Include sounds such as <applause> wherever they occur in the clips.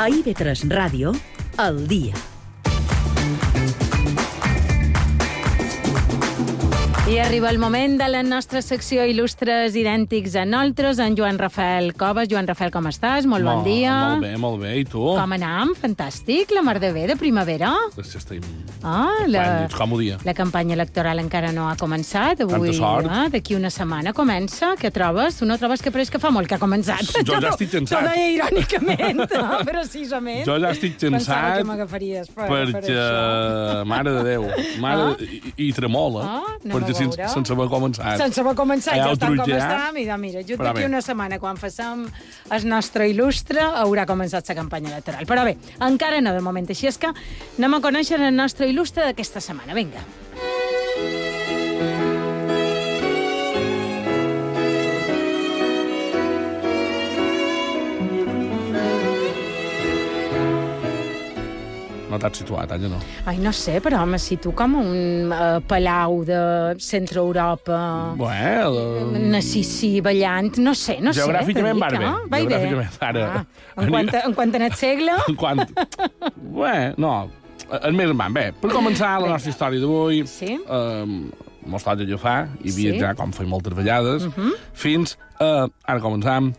A IB3 Ràdio, el dia. I arriba el moment de la nostra secció Il·lustres idèntics a nosaltres, en Joan Rafael Coves. Joan Rafael, com estàs? Molt bon dia. Molt bé, molt bé. I tu? Com anam? Fantàstic, la mar de bé, de primavera. Pues estem... Ah, la, com dia. la campanya electoral encara no ha començat. Avui, Tanta sort. Ah, D'aquí una setmana comença. Què trobes? Tu no trobes que pareix que fa molt que ha començat? Jo ja estic cansat. T'ho deia irònicament, <laughs> no, precisament. Jo ja estic Pensava cansat que m'agafaries per, per perquè, això. mare de Déu, mare Ah? I, i tremola, Ah, a perquè sense, veure. sense haver començat. Sense haver començat, Allà ja al estan com trutjar. està. Mira, Però d'aquí una setmana, quan façam el nostre il·lustre, haurà començat la campanya electoral. Però bé, encara no, de moment. Així és que anem a conèixer el nostre il·lustre d'aquesta setmana. Vinga. No t'has situat, allà no. Ai, no sé, però me situ com un uh, palau de centre-Europa... Bueno, Nacissi, ballant, no sé, no sé. Geogràficament t'ho va dic, bé. eh? Va bé. Geogràficament, ara. Ah, en, quant en quant a net segle... <laughs> en quant... Bé, no, el més en van. Bé, per començar la nostra història d'avui, Sí. eh, mos toca agafar i Sí. viatjar, com feim moltes vegades, fins a... ara començam...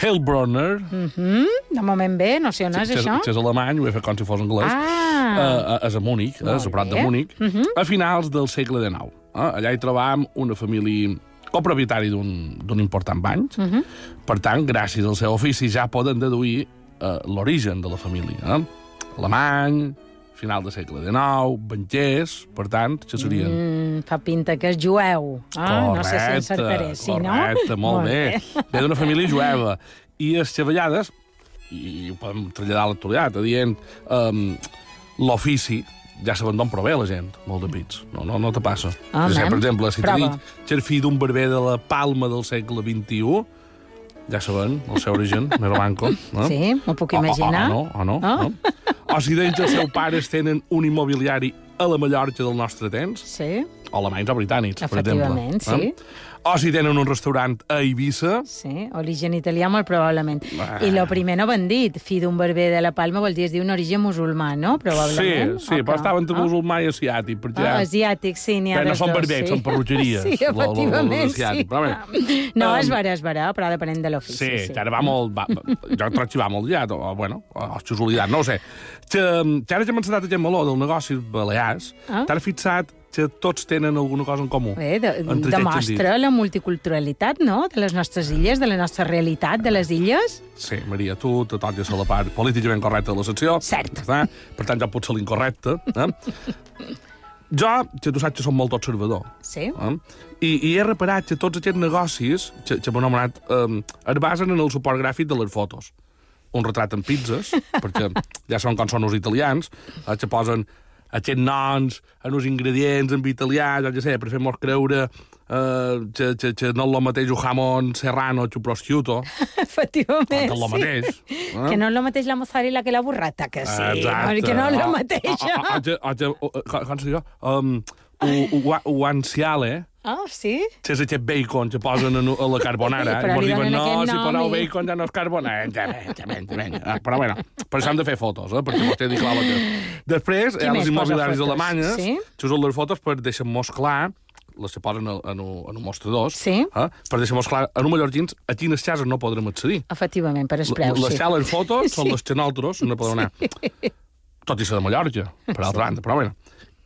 Heilbronner, Mm, de moment bé, no sé on és, això. és alemany, ho he fet com si fos anglès, Ah. eh, és a Múnich, eh, és a prop de Múnich, Mhm. a finals del segle XIX. Eh? Allà hi trobam una família copropietari d'un d'un important banc. Mhm. Per tant, gràcies al seu ofici ja poden deduir eh, l'origen de la família. Eh? Alemany, final del segle XIX, banquers, per tant, això serien... Mm, fa pinta que és jueu. Ah, no sé si encertaré. Sí, correcte, no? molt, bé. Ve d'una família jueva. I les xavallades, i ho podem traslladar a l'actualitat, dient um, l'ofici ja saben d'on prové la gent, molt de pits. No, no, no te passa. Ah, Si, per exemple, si t'he prova. que és fill d'un barber de la Palma del segle XXI, ja saben el seu origen, <laughs> més banco. No? Sí, m'ho puc O- o- imaginar. O, no, o no. Ah. no? O si deien que els seus pares tenen un immobiliari a la Mallorca del nostre temps, Sí, alemanys o britànics, per exemple. Efectivament, sí. Eh? O si tenen un restaurant a Eivissa, sí, origen italià molt probablement. Ah. I lo primer no van dit, fill d'un barber de la Palma vol dir, es diu un origen musulmà, no? sí, Probablement. sí, O però que- estava entre ah. musulmà i asiàtic, perquè Ah, asiàtic, sí, n'hi ha Bé, no són dos, barbets, sí. són perruqueries, <laughs> Sí, efectivament, sí. però bé. No, és vera, és vera, però depenent de l'ofici. Sí, sí. que ara va molt... Va, jo trobo que va molt llarg, o, bueno, o xusulitat, no ho sé. Que, que ara que hem encetat aquest meló del negoci balears, Ah. t'has fixat que tots tenen alguna cosa en comú. Bé, de, demostra la multiculturalitat, no?, de les nostres illes, de la nostra realitat de les illes. Sí, Maria, tu te toques a la part políticament correcta de la secció. Cert. Eh? Per tant, jo puc ser l'incorrecte. Eh? jo, que tu saps que som molt observador, Sí. eh? I, i he reparat que tots aquests negocis que, que hem anomenat eh, es basen en el suport gràfic de les fotos. Un retrat en pizzas, perquè ja saben com són els italians, eh, que posen aquests noms en els ingredients en italià, jo què sé, per fer-nos creure eh, que, que, que no és el mateix un jamón serrano que un prosciutto, Efectivament, el sí. mateix. Eh? Que no és el mateix la mozzarella que la burrata, que sí, Exacte. que no és O- o- o- o- o- o- o- Com se diu? Um, Uanciale, Ah, sí? que és aquest bacon que posen en, a la carbonara. Però mos li diuen, no, si poseu i- bacon ja no és carbonara. Ja, bé, ja, bé, ja, bé. Ah, Però bueno, per això hem de fer fotos, eh? perquè vostè diu clar que... Després, Qui hi ha més les immobiliàries alemanyes Sí? que usen les fotos per deixar-nos clar les que posen en, en, un- en un mostradors, Sí. eh? per deixar-nos clar, en un mallorquins, a quines cases no podrem accedir. Efectivament, per els preus, Les sí. sales fotos són Sí. les que nosaltres no podem anar. <laughs> Tot i ser de Mallorca, per altra banda, però bueno.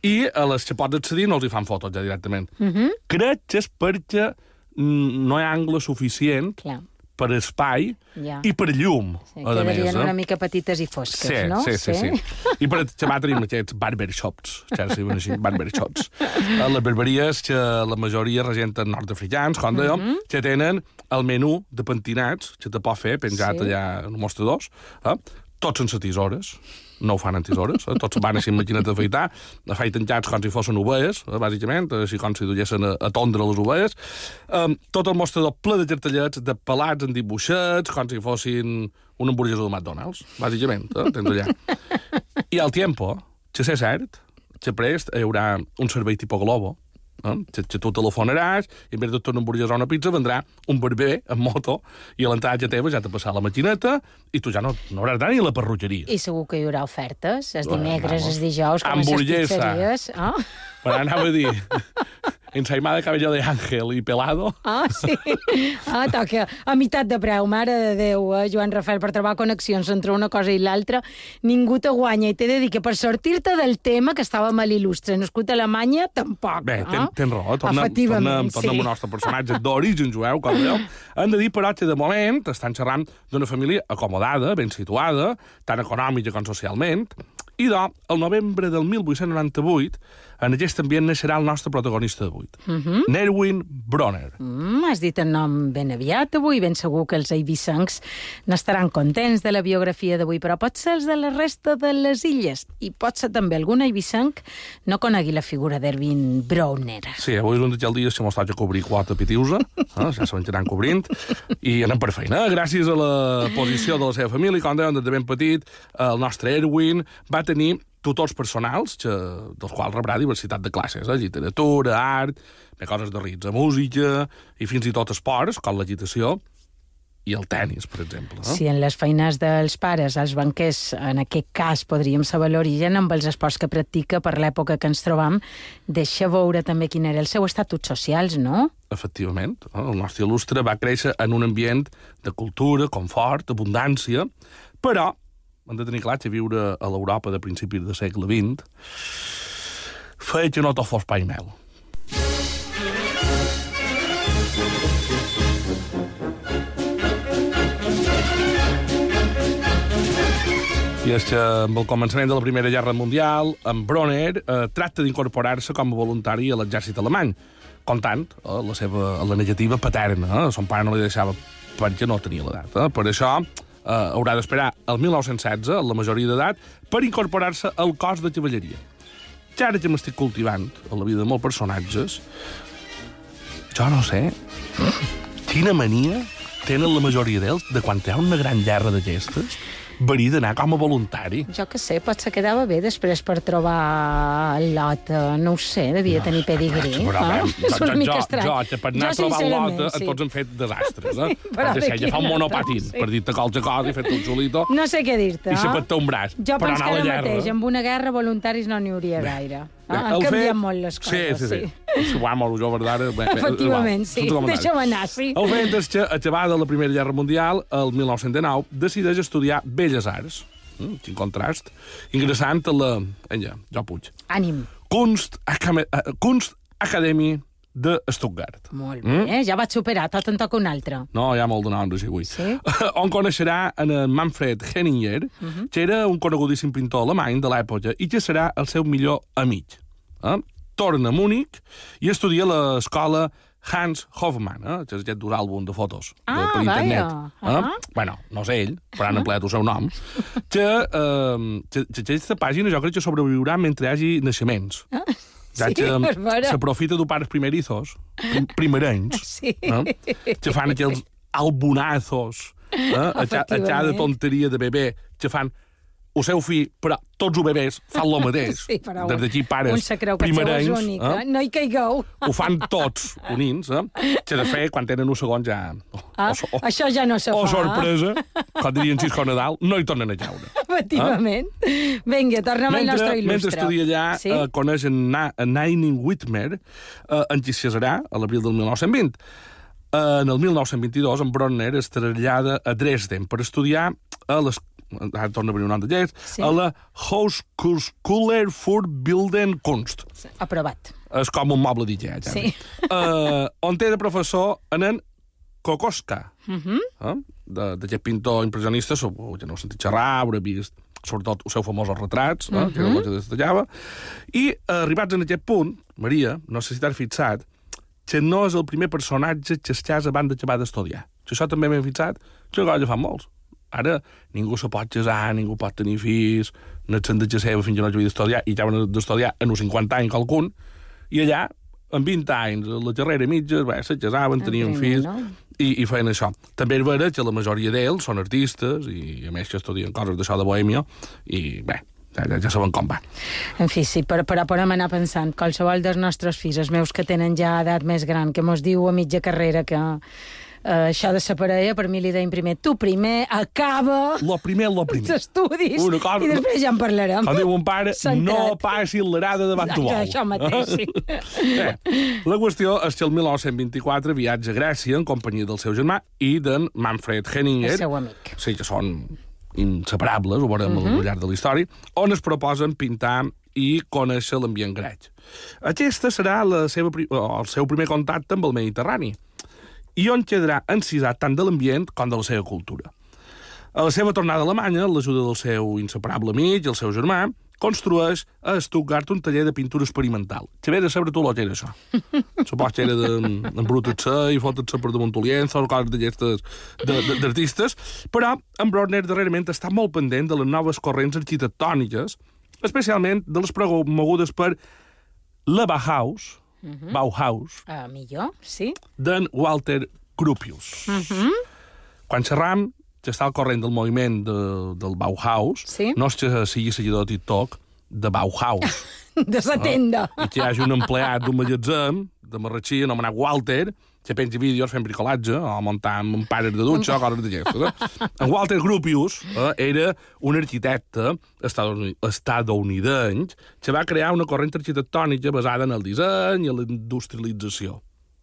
I a les que pots accedir no els hi fan fotos ja directament. Mhm. Crec que és perquè mm, no hi ha angle suficient Clar, per espai ja. i per llum, Sí, a més. eh? una mica petites i fosques, Sí, no? sí, sí, sí. I per xavar tenim aquests barbershops, que ara se diuen així, barbershops. A les barberies que la majoria regenten nord-africans, com dèiem, Mhm. que tenen el menú de pentinats que te pot fer penjat Sí. allà en mostradors, eh? Tots sense tisores, no ho fan en tisores, eh? tots van així amb maquineta d'afaitar, afaiten xats com si fossin ovelles, eh? bàsicament, així com si duguessin a, a tondre les ovelles. Um, tot el mostrador ple de cartellets de pelats en dibuixets, com si fossin un hamburguesó de McDonald's, bàsicament, eh? tens allà. I al tiempo, que sé cert, que prest hi haurà un servei tipus Globo, Eh? Que, que tu telefonaràs i en vez de tu una hamburguesa o una pizza vendrà un barber amb moto i a l'entrada teva ja t'ha passat la maquineta i tu ja no, no hauràs d'anar ni a la perruqueria. I segur que hi haurà ofertes, els dimecres, els dijous, com a les pizzeries. Ah? Per anava a dir <laughs> ensaïmada de cabello de ángel i pelado. Ah, sí. Ah, toca a meitat de preu, mare de Déu, eh, Joan Rafael, per trobar connexions entre una cosa i l'altra. Ningú te guanya i t'he de dir que per sortir-te del tema, que estàvem a l'il·lustre, nascut a Alemanya, tampoc. Bé, ten, ah? tens raó, tornem, Efectivament, tornem, tornem sí. al nostre personatge d'origen jueu, com veieu. Hem de dir, però, que de moment estan xerrant d'una família acomodada, ben situada, tant econòmica com socialment, i do, el novembre del 1898, en aquest ambient naixerà el nostre protagonista d'avui, uh -huh. Nerwin Bronner. Mm, has dit el nom ben aviat avui, ben segur que els eivissancs n'estaran contents de la biografia d'avui, però pot ser els de la resta de les illes, i pot ser també algun eivissanc no conegui la figura d'Erwin Browner. Sí, avui és un d'aquells dies que mos toca cobrir quota pitiusa, eh? ja se aniran cobrint, i anem per feina. Gràcies a la posició de la seva família, com deuen, des de ben petit, el nostre Erwin va tenir tutors personals, que, dels quals rebrà diversitat de classes, eh? literatura, art, bé, coses de rits, música, i fins i tot esports, com l'agitació, i el tennis, per exemple. Eh? Si en les feines dels pares, els banquers, en aquest cas podríem saber l'origen amb els esports que practica per l'època que ens trobam, deixa veure també quin era el seu estatut socials, no? Efectivament, el nostre il·lustre va créixer en un ambient de cultura, confort, abundància, però hem de tenir clar que viure a l'Europa de principis del segle XX feia que no tot fos pa i mel. I és que amb el començament de la Primera Guerra Mundial, en Bronner eh, tracta d'incorporar-se com a voluntari a l'exèrcit alemany, comptant eh, la seva la negativa paterna. Eh? Son pare no li deixava perquè no tenia l'edat. Eh? Per això eh, haurà d'esperar el 1916, a la majoria d'edat, per incorporar-se al cos de cavalleria. Ja ara que m'estic cultivant a la vida de molts personatges, jo no sé. Quina mania tenen la majoria d'ells de quan hi ha una gran guerra d'aquestes, verí d'anar com a voluntari. Jo que sé, potser quedava bé després per trobar el lot, eh, no ho sé, devia tenir pedigrí. Però, ah? bé, <laughs> És jo, una jo, mica jo, estrany. jo, que per anar a trobar el lot, sincerament, sí. tots hem fet desastres, eh? Sí, <laughs> però de ja fa un quina monopatín, sí. per dir-te qualsevol cosa i fer-te un xulito, No sé què dir-te. i se ah? pot un braç. Jo penso que a ara mateix, amb una guerra, voluntaris no n'hi hauria gaire. Ah, han canviat fet- molt les coses, sí. Sí, sí. sí. Vamos, jo, verdad, bé, bé, Efectivament, sí. Deixa'm anar, sí. El fet és que, acabada la Primera Guerra Mundial, el 1919, decideix estudiar Belles Arts. Mm, quin contrast. Ingressant a la... Ella, jo Puig. Ànim. Kunst, Acame, eh, Kunst Academy de Stuttgart. Molt bé, mm? ja vaig superar, tot en toca un altre. No, hi ha molt de noms avui. Sí? <laughs> On coneixerà en en Manfred Henninger, uh Mhm. -huh. que era un conegudíssim pintor alemany de l'època i que serà el seu millor amic. Eh? Torna a Múnich i estudia a l'escola Hans Hofmann, eh? que és aquest dur àlbum de fotos de, Ah, per internet. Eh? Ah. Bueno, no és ell, però han empleat el seu nom. <laughs> que, eh, que, que aquesta pàgina jo crec que sobreviurà mentre hi hagi naixements. Ja Sí, que s'aprofita de pares primerizos, prim, primerenys, <laughs> Sí. eh? que fan aquells albonazos, eh? a, a cada Efectivament. tonteria de bebè, que fan el seu fill, però tots els bebès fan lo mateix. <laughs> Sí, però Des d'aquí pares un se creu que el seu és primerenys, únic, eh? eh? No hi caigueu. ho fan tots unins, eh? que de fet, quan tenen un segon ja... Ah, o, o, això ja no se o fa. sorpresa, <laughs> com dirien Xisco Nadal, no hi tornen a jaure. Efectivament. Vinga, tornem al nostre il·lustre. mentre estudia allà, Sí? eh, coneix en, Na, en Nainin Whitmer, eh, en qui serà a l'abril del 1920. Eh, en el 1922, en Bronner es trasllada a Dresden per estudiar a les ara torna a venir un nom de llest, Sí. a la Hauskuller für Bilden Kunst. Aprovat. És com un moble d'Ikea, ja. Sí. Uh, <laughs> on té de professor en en Kokoska, uh Mhm. -huh. eh? d'aquest pintor impressionista, que no heu sentit xerrar, haurà vist sobretot els seus famosos retrats, eh? que era el que destallava, i eh, arribats en aquest punt, Maria, no sé si t'has fixat, que no és el primer personatge que es casa abans d'acabar d'estudiar. Que això també m'he fixat, que ja fan molts. Ara ningú se pot casar, ningú pot tenir fills, no et sent de seva fins que no hagi d'estudiar, i ja van d'estudiar en uns 50 anys qualcun, i allà, amb 20 anys, a la carrera mitja, bé, se casaven, tenien fills, no? i, i feien això. També és vera que la majoria d'ells són artistes, i a més que estudien coses d'això de bohèmia, i bé, Ja, ja, ja sabem com va. En fi, sí, però, però podem anar pensant, qualsevol dels nostres fills, els meus que tenen ja edat més gran, que mos diu a mitja carrera que eh, això de la parella, per mi li deim primer, tu primer acaba Lo primer, lo els primer. estudis Una cosa- i després ja en parlarem. Com diu un pare, Centra't. no passi l'arada davant tu bou. això mateix, sí. Eh, La qüestió és que el 1924 viatja a Grècia en companyia del seu germà i d'en Manfred Henninger. El seu amic. Sí, que són inseparables, ho veurem uh -huh. al llarg de la història, on es proposen pintar i conèixer l'ambient grec. Aquesta serà la seva, el seu primer contacte amb el Mediterrani i on quedarà encisat tant de l'ambient com de la seva cultura. A la seva tornada a Alemanya, l'ajuda del seu inseparable amic i el seu germà, construeix a Stuttgart un taller de pintura experimental. Ve de lo <laughs> que era això. Supos que era d'embrutar-se i fotre-se per damunt el lienzo, coses d'aquestes de- de- d'artistes, però en Brodner darrerament està molt pendent de les noves corrents arquitectòniques, especialment de les promogudes per la Bauhaus, Bauhaus, Uh, millor, sí. d'en Walter Gropius. Quan xerram, que està al corrent del moviment de, del Bauhaus, Sí. no és que sigui seguidor de TikTok de Bauhaus, <laughs> De la tenda. i que hi hagi un empleat d'un magatzem de Marratxí anomenat Walter, que penja vídeos fent bricolatge, o muntant un pares de dutxa, o coses d'aquestes. Eh? <laughs> En Walter Gropius eh, era un arquitecte estadouni- estadounidenc que va crear una corrent arquitectònica basada en el disseny i en la industrialització.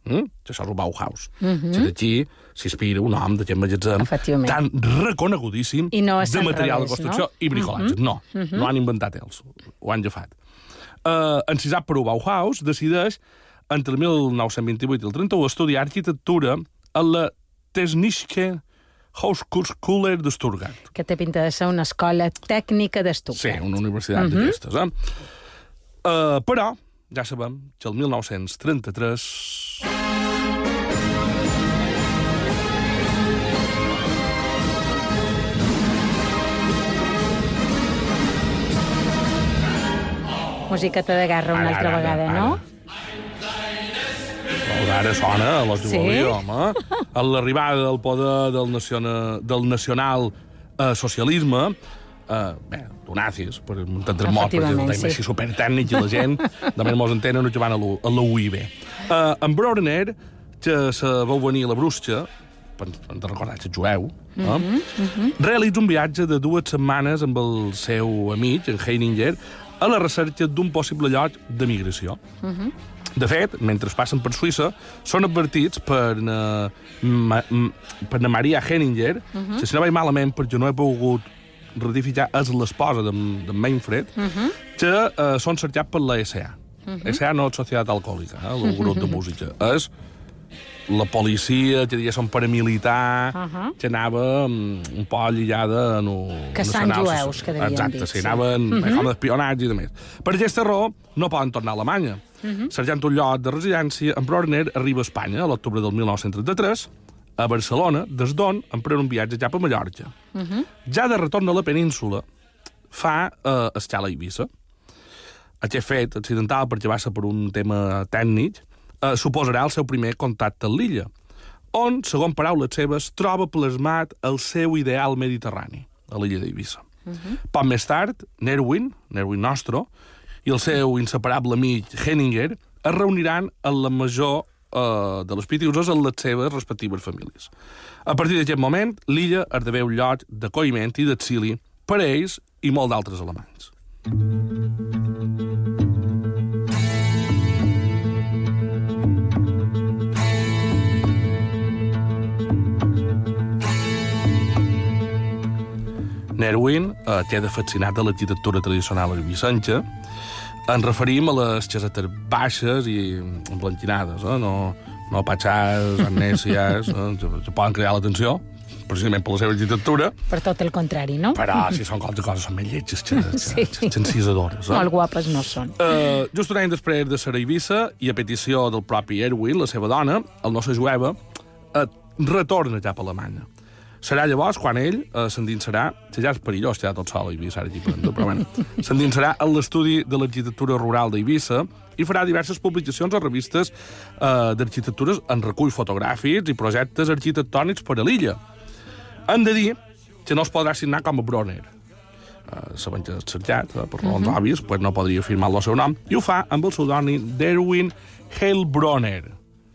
Mm? Que això és el Bauhaus. Mm -hmm. D'aquí s'inspira un home d'aquest magatzem tan reconegudíssim I no de al material revés, de construcció no? i bricolatge. Mm -hmm. No, mm -hmm. no han inventat ells, ho han agafat. Uh, encisat per Bauhaus, decideix entre el 1928 i el 31 estudiar arquitectura a la Technische Hochschule de Stuttgart. Que té pinta de ser una escola tècnica Sí, d'Estuttgart. una universitat mm -hmm. d'aquestes. Eh? Uh, però, ja sabem que el 1933 Musiqueta de guerra una Ara, altra ara, vegada, ara. no? Doncs ara sona a la Sí? sí? home. A l'arribada del poder del, naciona, del nacional eh, socialisme, eh, bé, d'un nazis, per entendre molt, perquè el tema sí. així supertècnic i la gent <laughs> també mos entenen que van a la UIB. Eh, en Brodner, que se veu venir a la Brusca, hem de recordar que jueu, eh? Mhm, realitza un viatge de dues setmanes amb el seu amic, en Heininger, a la recerca d'un possible lloc de migració. mhm. De fet, mentre passen per Suïssa, són advertits per na, ma, m- per na Maria Henninger, que si no vaig malament, perquè no he pogut ratificar, és l'esposa d'en de Manfred, que eh, són cercats per la SA. SA no és Societat Alcohòlica, eh, el grup de música. És la policia, que diria són paramilitar, uh -huh. que anava un poc lligada en el Que nacional- jueus, que devien Exacte, dir, sí, sí. anaven uh -huh. com d'espionatge i de més. Per aquesta raó, no poden tornar a Alemanya. Uh -huh. Cercant un lloc de residència, en Brodner arriba a Espanya a l'octubre del 1933, a Barcelona, des d'on emprèn un viatge cap a Mallorca. Uh -huh. Ja de retorn a la península, fa eh, escala a Eivissa. Aquest fet accidental, perquè va ser per un tema tècnic, eh, suposarà el seu primer contacte amb l'illa, on, segons paraules seves, troba plasmat el seu ideal mediterrani, a l'illa d'Eivissa. Uh -huh. Poc més tard, Nerwin, Nerwin Nostro, i el seu inseparable amic Henninger es reuniran en la major eh, de les pitiuses en les seves respectives famílies. A partir d'aquest moment, l'illa esdevé un lloc d'acolliment i d'exili per a ells i molt d'altres alemanys. Nerwin eh, queda fascinat de l'arquitectura tradicional eivissenca. Ens referim a les casetes baixes i emblanquinades, eh? no, no patxars, amnèsies, eh? que, poden crear l'atenció, precisament per la seva arquitectura, Per tot el contrari, no? però si són coses, coses són més lletges <laughs> que, Sí. Eh? Molt guapes no són. Uh, just un any després de ser a Eivissa, i a petició del propi Erwin, la seva dona, el nostre jueva, uh, retorna cap a Alemanya. Serà llavors quan ell uh, s'endinsarà, que ja és perillós, ja tot sol a Eivissa, ara aquí, però, però bueno, <laughs> s'endinsarà en l'estudi de l'arquitectura rural d'Eivissa i farà diverses publicacions a revistes uh, d'arquitectures en recull fotogràfics i projectes arquitectònics per a l'illa. Hem de dir que no es podrà signar com a Bronner, eh, sabent que és assetjat, eh, per raons òbvies, pues no podria firmar el seu nom, i ho fa amb el pseudònim d'Erwin Heilbronner,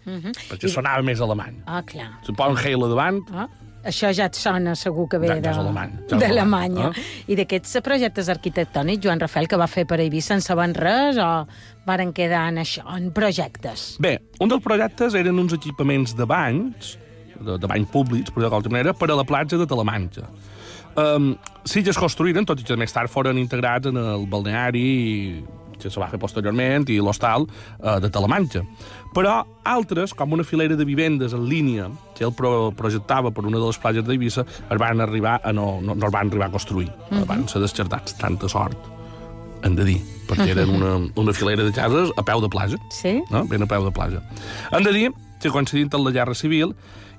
perquè sonava més alemany. Ah, clar. Si posen Heil davant, Ah, això ja et sona segur que ve d'Alemanya. alemany, I d'aquests projectes arquitectònics, Joan Rafael, que va fer per Eivissa, en saben res o varen quedar en això, en projectes? Bé, un dels projectes eren uns equipaments de banys, de, de banys públics, per dir-ho manera, per a la platja de Talamanca. Um, sí que es construïren, tot i que més tard foren integrats en el balneari que se va fer posteriorment i l'hostal uh, de Talamanca. Però altres, com una filera de vivendes en línia que ell pro projectava per una de les platges d'Eivissa, es van arribar a no, no, no es van arribar a construir. Uh -huh. Van ser descartats. Tanta sort, hem de dir, perquè eren una, una filera de cases a peu de platja Sí? no? ben a peu de platja. Hem de dir que coincidint amb la guerra civil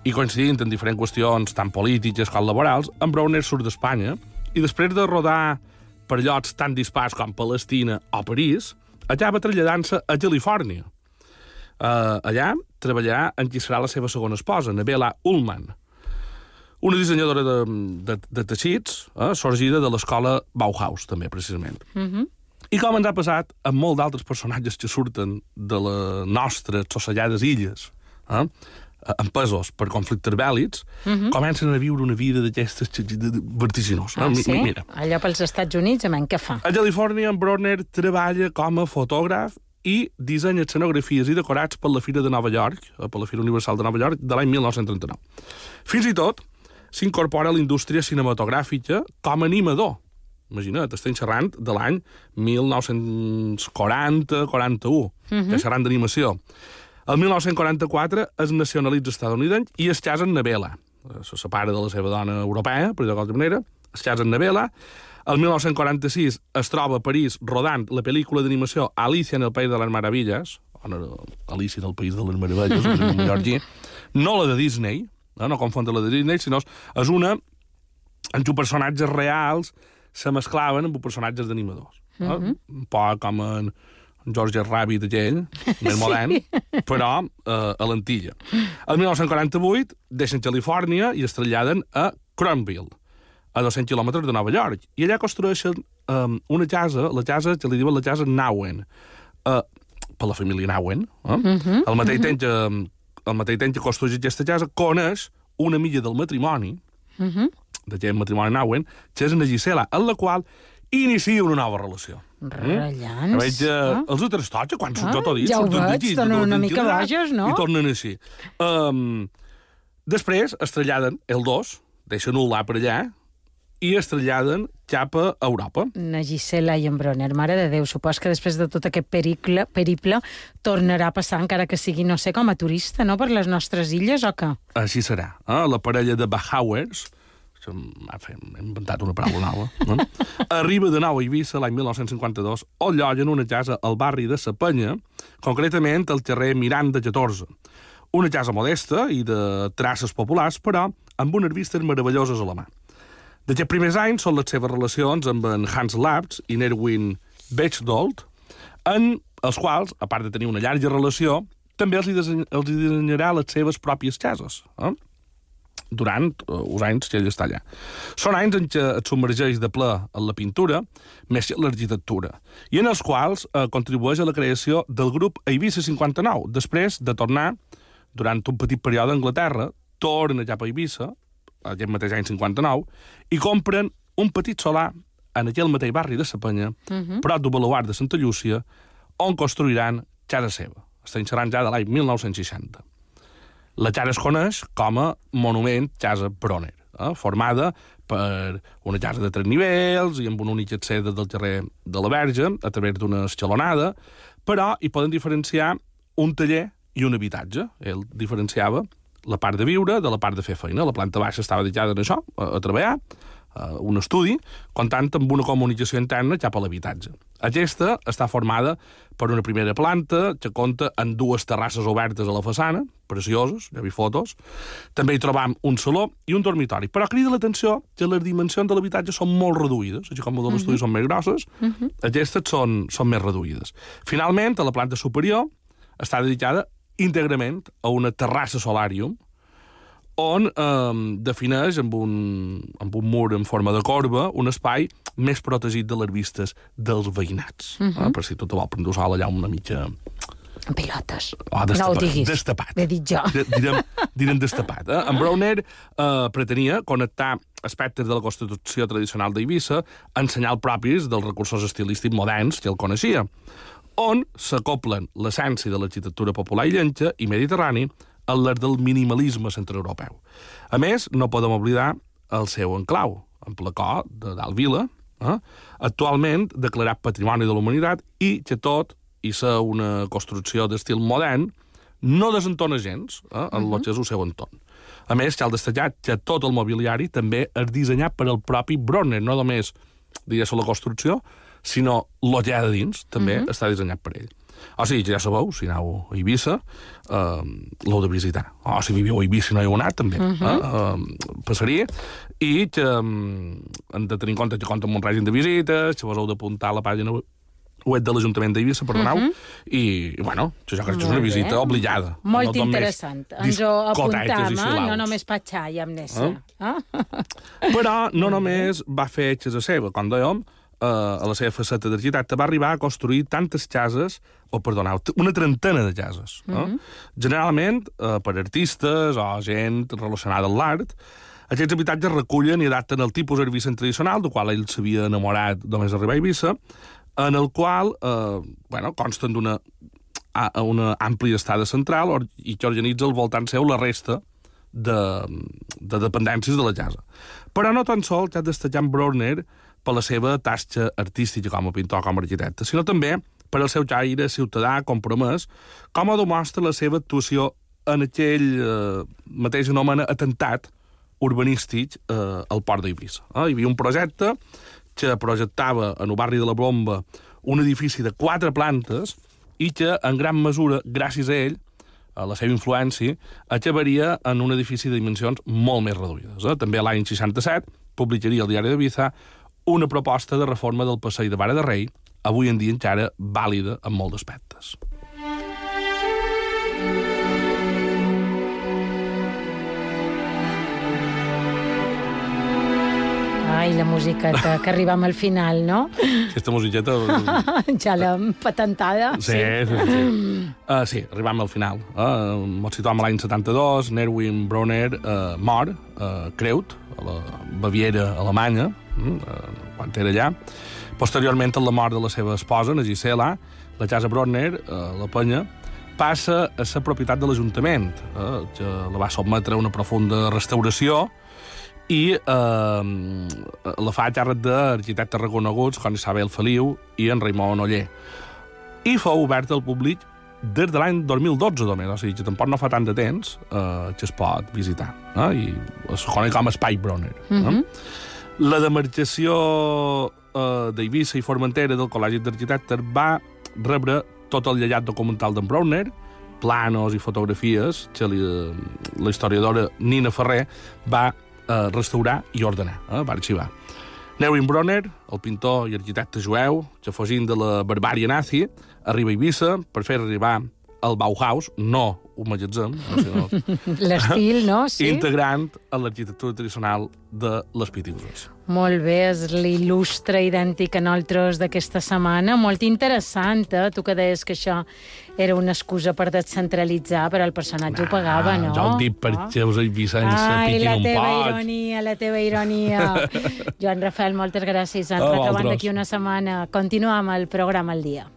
i coincidint en diferents qüestions tant polítiques com laborals, en Browner surt d'Espanya i després de rodar per llocs tan dispars com Palestina o París, acaba traslladant-se a Califòrnia. Uh, allà treballar en qui serà la seva segona esposa, Nabela Ullman, una dissenyadora de, de, de teixits, eh, sorgida de l'escola Bauhaus, també, precisament. I com ens ha passat amb molt d'altres personatges que surten de les nostres sossellades illes, eh? empesos per conflictes bèl·lics, comencen a viure una vida d'aquestes vertiginós. Ah, sí? mi- Mira, Allò pels Estats Units, amb què fa? a Califòrnia, en Bronner treballa com a fotògraf i dissenya escenografies i decorats per la Fira de Nova York, eh, per la Fira Universal de Nova York, de l'any 1939. Fins i tot s'incorpora a la indústria cinematogràfica com a animador. Imagina't, estem xerrant de l'any 1940-41, uh -huh. xerrant d'animació. El 1944 es nacionalitza estadounidenc i es casa en Nabela. Se separa de la seva dona europea, per dir-ho d'alguna manera, es casa en Nabela. El 1946 es troba a París rodant la pel·lícula d'animació Alicia en el País de les Meravilles, o no, Alicia del País de les Meravelles, en mallorquí, no la de Disney, no, no confondre la de Disney, sinó és una en què personatges reals se mesclaven amb personatges d'animadors. No? Un poc com en George Rabbit aquell, més modern, però eh, a l'Antilla. El 1948 deixen Califòrnia i es traslladen a Cronville, a 200 quilòmetres de Nova York. I allà construeixen um, una casa, la casa que li diuen la casa Nauen, uh, per la família Nauen. Eh? Uh -huh, el mateix temps que, el mateix temps que construeix aquesta casa, coneix una milla del matrimoni, uh -huh. d'aquest matrimoni Nauen, que és en Gisela, en la qual inicia una nova relació. Rellans. Veig que Ah. els altres tots, quan surt Ah, tot dit, ja ho veig, donen una mica bojos, no? I tornen així. Um, després es traslladen, el dos, deixen Ulà per allà, i es traslladen cap a Europa. Na Gisela i en Bronner, mare de Déu, supos que després de tot aquest pericle, periple tornarà a passar, encara que sigui, no sé, com a turista, no?, per les nostres illes, o què? Així serà. Eh? La parella de Bahauers, m'he inventat una paraula nova, no? <laughs> arriba de nou a Eivissa l'any 1952, on lloguen una casa al barri de Sapenya, concretament al carrer Miranda 14. Una casa modesta i de traces populars, però amb unes vistes meravelloses a la mà. D'aquests primers anys són les seves relacions amb en Hans Labs i Nerwin Bechdold, en els quals, a part de tenir una llarga relació, també els, disseny els dissenyarà les seves pròpies cases. Eh? durant uh, uns anys que ell està allà. Són anys en què et submergeix de ple en la pintura, més que l'arquitectura, i en els quals uh, contribueix a la creació del grup Eivissa 59. Després de tornar, durant un petit període a Anglaterra, tornen cap a Eivissa, aquest mateix any 59, i compren un petit solar en aquell mateix barri de Sapanya, uh -huh. prop del baluart de Santa Llúcia, on construiran casa seva. Estem xerrant ja de l'any 1960. La casa es coneix com a monument Casa Bronner, eh? formada per una casa de tres nivells i amb una única acceda del carrer de la Verge a través d'una escalonada, però hi poden diferenciar un taller i un habitatge. Ell diferenciava la part de viure de la part de fer feina. La planta baixa estava dedicada a això, a, a treballar, a un estudi, comptant amb una comunicació interna cap a l'habitatge. Aquesta està formada per una primera planta que compta amb dues terrasses obertes a la façana, precioses, ja vi fotos. També hi trobam un saló i un dormitori. Però crida l'atenció que les dimensions de l'habitatge són molt reduïdes, així com de l'estudi són més grosses, aquestes són, són més reduïdes. Finalment, a la planta superior està dedicada íntegrament a una terrassa solàrium, on eh, defineix amb un, amb un mur en forma de corba un espai més protegit de les vistes dels veïnats. Uh -huh. eh? Per si tot vol prendre sol allà una mitja... En pilotes. Oh, no ho diguis. Destapat. L'he dit jo. D direm, direm destapat. Eh? En Browner eh, pretenia connectar aspectes de la Constitució tradicional d'Eivissa en senyal propis dels recursos estilístics moderns que el coneixia, on s'acoplen l'essència de l'arquitectura popular i llenca i mediterrani a l'art del minimalisme centroeuropeu. A més, no podem oblidar el seu enclau, en Placó, de Dalt Vila, eh? actualment declarat Patrimoni de la Humanitat i que tot i ser una construcció d'estil modern no desentona gens eh, en uh -huh. el que és el seu entorn. A més, cal destacar que tot el mobiliari també és dissenyat per el propi Bronner, no només, digués la construcció, sinó ha de dins, també uh -huh. està dissenyat per ell. O sigui, ja sabeu, si aneu a Eivissa, eh, l'heu de visitar. O si viviu a Eivissa i no hi heu anat, també. Uh -huh. eh, eh, passaria. I que um, hem de tenir en compte que compta amb un règim de visites, que vos heu d'apuntar a la pàgina web de l'Ajuntament d'Eivissa, perdoneu, uh -huh. i, bueno, això crec que és una visita obligada. Molt no interessant. Ens ho apuntam, eh? no només patxar i amnèsia. Eh? Ah? Però no només va fer etxes a seva, com dèiem, eh, a la seva faceta d'arquitecte, va arribar a construir tantes cases, o perdoneu, una trentena de cases. Uh -huh. eh? Generalment eh, per artistes o gent relacionada amb l'art, aquests habitatges recullen i adapten el tipus herbicent tradicional, del qual ell s'havia enamorat només arribar a Eivissa, en el qual eh, bueno, consten d'una una àmplia estada central i que organitza al voltant seu la resta de, de dependències de la casa. Però no tan sol que ha destacat Browner per la seva tasca artística com a pintor, com a arquitecte, sinó també per el seu caire ciutadà compromès, com ho demostra la seva actuació en aquell eh, mateix anomena atemptat urbanístic eh, al port d'Eivissa. Eh? Hi havia un projecte que projectava en el barri de la Bomba un edifici de quatre plantes i que, en gran mesura, gràcies a ell, a la seva influència, acabaria en un edifici de dimensions molt més reduïdes. Eh? També l'any 67 publicaria el diari de Ibiza una proposta de reforma del passeig de Vara de Rei, avui en dia encara vàlida en molts aspectes. Ai, la musiqueta, que arribam al final, no? Aquesta musiqueta... <laughs> ja l'hem patentada. Sí, sí, sí. Sí, uh, sí arribam al final. Uh, Ens situam l'any 72, Nerwin Bronner uh, mor, uh, Creut, a la Baviera alemanya, quan era allà. Posteriorment, amb la mort de la seva esposa, la Gisela, la casa Bronner, uh, la penya, passa a ser propietat de l'Ajuntament, eh, que la va sotmetre a una profunda restauració, i eh, la fa a càrrec d'arquitectes reconeguts com Isabel Feliu i en Raimon Oller. I fou obert al públic des de l'any 2012 només, o sigui que tampoc no fa tant de temps eh, que es pot visitar. Eh? I es coneix com Espai Bronner. Eh? Mm -hmm. La demarcació eh, d'Eivissa i Formentera del Col·legi d'Arquitectes va rebre tot el llegat documental d'en Bronner, planos i fotografies que li, la historiadora Nina Ferrer va eh, restaurar i ordenar, eh, va arxivar. Neuwin Bronner, el pintor i arquitecte jueu, que fugint de la barbària nazi, arriba a Eivissa per fer arribar el Bauhaus, no un magatzem, sinó... <laughs> L'estil, no? Sí. Integrant a l'arquitectura tradicional de les Pitiuses. Molt bé, és l'il·lustre idèntic a nosaltres d'aquesta setmana. Molt interessant, eh? Tu que deies que això era una excusa per descentralitzar, però el personatge nah, ho pagava, no? Ja ho dic perquè us he vist sense Ai, la teva poc. ironia, la teva ironia. <laughs> Joan Rafael, moltes gràcies. Ens A retrobem d'aquí una setmana. Continuem el programa al dia.